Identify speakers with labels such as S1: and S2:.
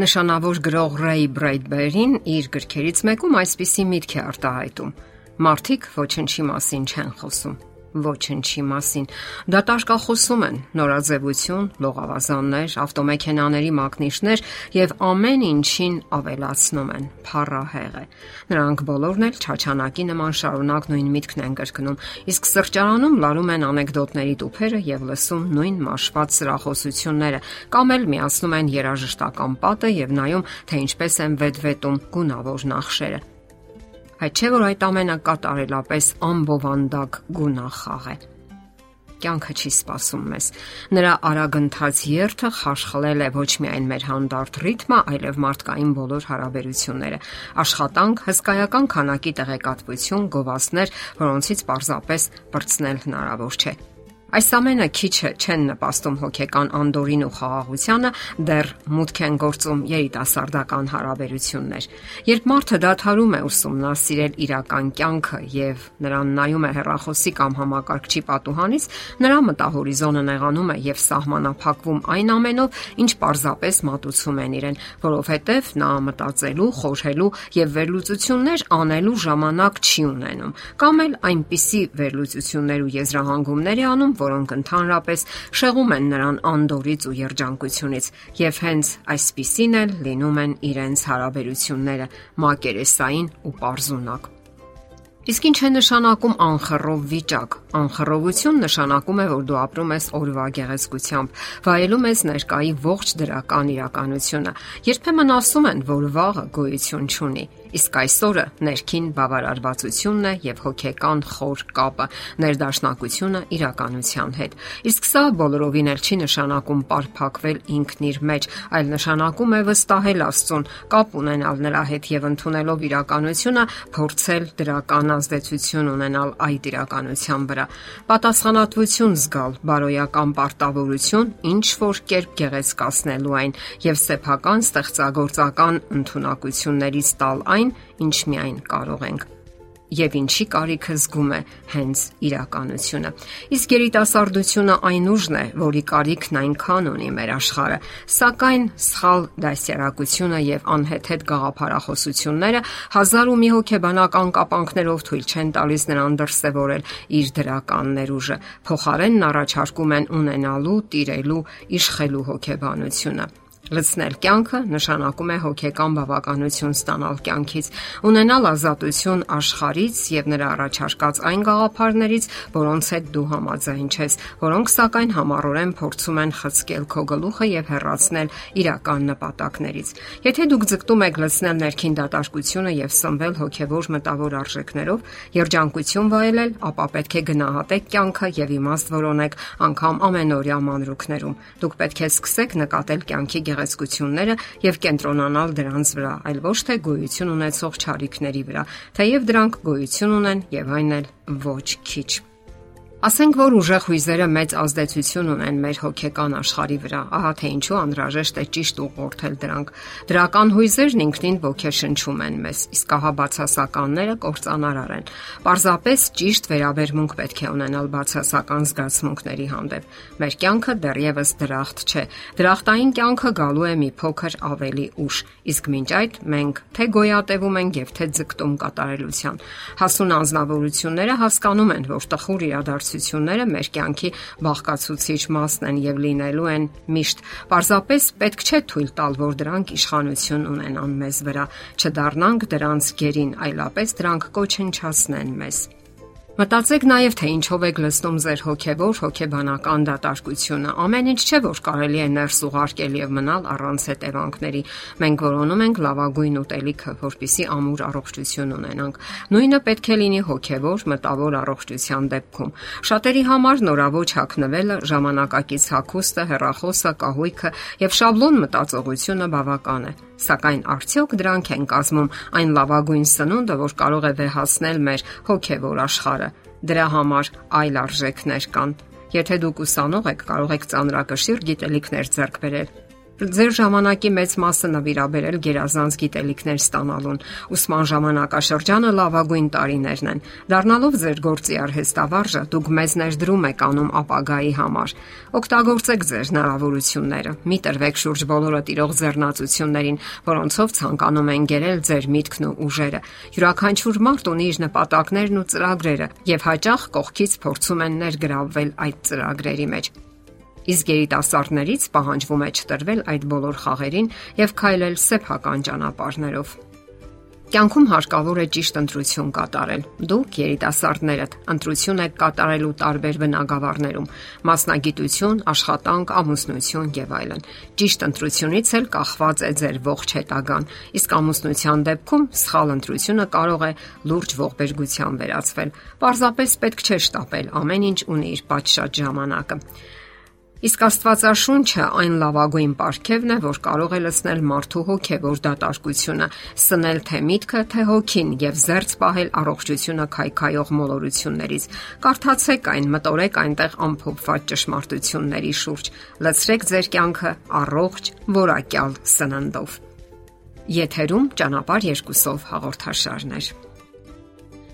S1: Նշանավոր գրող Ռեյ Բրեյդբերին իր գրքերից մեկում այսպիսի միտք է արտահայտում. Մարդիկ ոչնչի մասին չեն խոսում ոչնչի մասին։ Դատարկախոսում են նորաձևություն, լողավազաններ, ավտոմեքենաների մակնիշներ եւ ամեն ինչին ավելացնում են փառահեղ է։ Նրանք բոլորն էլ չաչանակի նման շարունակ նույն միտքն են կրկնում, իսկ սրճարանում լարում են անեկդոտների տուփերը եւ լսում նույն մաշված սրախոսությունները, կամ էլ միացնում են երաժշտական պատը եւ նայում, թե ինչպես են վետվետում գունավոր նախշերը Հայ չէ որ այդ ամենը կատարելապես ամբովանդակ գունախաղ է։ Կյանքը չի սпасում մեզ։ Նրա արագընթաց երթը խաշխլել է ոչ միայն մեր հանդարտ ռիթմը, այլև մարդկային բոլոր հարաբերությունները։ Աշխատանք, հսկայական քանակի տեղեկատվություն, գովասներ, որոնցից պարզապես բրցնել հնարավոր չէ։ Այս ամենը քիչը չեն նպաստում հոգեկան անդորին ու խաղաղությանը, դեռ մուտք են գործում երիտասարդական հարաբերություններ։ Երբ մարդը դադարում է ուսումնասիրել իրական կյանքը եւ նրան նայում է հեռախոսի կամ համակարգչի պատուհանից, նրա մտահորիզոնը նեղանում է եւ սահմանափակվում այն ամենով, ինչ պարզապես մատուցում են իրեն, որովհետեւ նա մտածելու, խորհելու եւ վերլուծություններ անելու ժամանակ չի ունենում, կամ էլ այնպիսի վերլուծություններ ու եզրահանգումներ է անում, որոնք ընդհանրապես շեղում են նրան անդորից ու երջանկությունից, եւ հենց այսպիսին էլ լինում են իրենց հարաբերությունները մակերեսային ու པարզունակ։ Իսկ ինչ է նշանակում անխռով վիճակ։ Անխռովություն նշանակում է, որ դու ապրում ես օրվա գեղեցկությամբ, վայելում ես ներկայի ողջ դրական իրականությունը։ Երբեմն ասում են, որ վաղը գոյություն չունի, իսկ այսօրը ներքին բավարարվածությունն է եւ հոգեկան խոր կապը, ներդաշնակությունը իրականության հետ։ Իսկ սա բոլորովին էլ չի նշանակում պարփակվել ինքն իր մեջ, այլ նշանակում է վստահել Աստծուն, կապ ունենալ նրա հետ եւ ընդունելով իրականությունը, փորձել դրական ազդեցություն ունենալ այդ իրականության վրա։ Պատասխանատվություն զգալ, բարոյական պարտավորություն, ինչ որ կերպ գեղեցկացնելու այն եւ սեփական ստեղծագործական ընտունակություններից տալ այն, ինչ միայն կարող ենք եւ ինչի կարիքը զգում է հենց իրականությունը։ Իսկ երիտասարդությունը այն ուժն է, որի կարիքն այնքան ունի մեր աշխարհը, սակայն սխալ դասյարակությունը եւ անհեթեթ գաղափարախոսությունները հազար ու մի հոգեբանական կապանքներով թույլ չեն տալիս նրան դրսևորել իր դրական ներուժը։ Փոխարենն առաջարկում են ունենալու, տիրելու, իշխելու հոգեբանությունը Լցնել կյանքը նշանակում է հոգեկան բավականություն ստանալ կյանքից, ունենալ ազատություն աշխարից եւ նրա առաջարկած այն գաղափարներից, որոնց հետ դու համաձայն ես, որոնք սակայն համառորեն փորձում են խցկել քո գլուխը եւ հեռացնել իրական նպատակներից։ Եթե դուք ձգտում եք լցնել ներքին դատարկությունը եւ սնվել հոգեվոր մտավոր արժեքներով, երջանկություն վայելել, ապա պետք է գնահատեք կյանքը եւ իմաստ որոնեք անգամ ամենօրյա մանրուքներում։ Դուք պետք է սկսեք նկատել կյանքի գեղեցկությունները եւ կենտրոնանալ դրանց վրա, այլ ոչ թե գոյություն ունեցող ճարիքների վրա, թեև դրանք գոյություն ունեն եւ այն էլ ոչ քիչ։ Ասենք որ ուժեղ հույզերը մեծ ազդեցություն ունեն մեր հոգեկան աշխարհի վրա, ահա թե ինչու անհրաժեշտ է ճիշտ ուղղորդել դրանք։ Դրական հույզերն ինքնին ոգեշնչում են մեզ, իսկ ահա բացասականները կործանարար են։ Պարզապես ճիշտ վերաբերմունք պետք է ունենալ բացասական զգացմունքների հանդեպ։ Մեր կյանքը դեռևս դրախտ չէ։ Դրախտային կյանքը գալու է մի փոքր ավելի ուշ, իսկ մինչ այդ մենք թե գոյատևում ենք եւ թե ձգտում կատարելության։ Հասուն անznավորությունները հասկանում են, որ տխուր իրադարձ իրադարձությունները մեր կյանքի բաղկացուցիչ մասն են եւ լինելու են միշտ։ Պարզապես պետք չէ թույլ տալ, որ դրանք իշխանություն ունենան մեզ վրա, չդառնանք դրանց գերին, այլապես դրանք կոչնչացնեն մեզ։ Մտածեք նաև թե ինչով եք լցնում ձեր հոգեվոր հոգեբանական դատարկությունը։ Ամեն ինչ չէ որ կարելի է ներս ուղարկել եւ մնալ առանց հետևանքների։ Մենք որոնում ենք լավագույն ուտելիքը, որpիսի ամուր առողջություն ունենանք։ Նույնը պետք է լինի հոգեվոր մտավոր առողջության դեպքում։ Շատերի համար նորավոճ հակնվելը, ժամանակակից հակոստը, հերախոսը, կահույքը եւ շաբլոն մտածողությունը բավական է սակայն արդյոք դրանք են կազմում այն լավագույն սնունդը, որ կարող է վեհացնել մեր հոգևոր աշխարհը։ Դրա համար այլ արժեքներ կան։ Եթե դուք ուսանող եք, կարող եք ծանրակշիռ գիտելիքներ ձեռք բերել ձեր ժամանակի մեծ մասը նվիրաբերել գերազանց գիտելիքներ ստանալուն։ Ուսման ժամանակաշրջանը լավագույն տարիներն են։ Դառնալով ձեր գործի արհեստավարժը, դուք մեծ ներդրում եք անում ապագայի համար։ Օգտագործեք ձեր հնարավորությունները։ Մի տրվեք շուրջ բոլորը տիրող ձեռնացություններին, որոնցով ցանկանում են գերել ձեր միտքն ու ուժերը։ Յուրաքանչյուր մարդ ունի իր նպատակներն ու ծրագրերը, եւ հաճախ կողքից փորձում են ներգրավվել այդ ծրագրերի մեջ։ Իսկ երիտասարդներից պահանջվում է չտրվել այդ բոլոր խաղերին եւ քայլել սեփական ճանապարհներով։ Կյանքում հարկավոր է ճիշտ ընտրություն կատարել։ Դուք երիտասարդներդ ընտրություն եք կատարելու տարբեր բնագավառներում՝ մասնագիտություն, աշխատանք, ամուսնություն եւ այլն։ Ճիշտ ընտրությունից էլ կախված է ձեր ողջ հետագան։ Իսկ ամուսնության դեպքում սխալ ընտրությունը կարող է լուրջ ողբերգության վերածվել։ Պարզապես պետք չէ շտապել, ամեն ինչ ունի իր պատշաճ ժամանակը։ Իսկ Աստվածաշունչը այն լավագույն պարգևն է, որ կարող է լցնել մարդու հոգևոր դատարկությունը, սնել թե միտքը, թե հոգին եւ զերծ պահել առողջությունը քայքայող մոլորություններից։ Կարդացեք այն, մտորեք այնտեղ ամփոփված ճշմարտությունների շուրջ։ Լցրեք ձեր կյանքը առողջ, որակյալ սննդով։ Եթերում ճանապարհ երկուսով հաղորդաշարներ։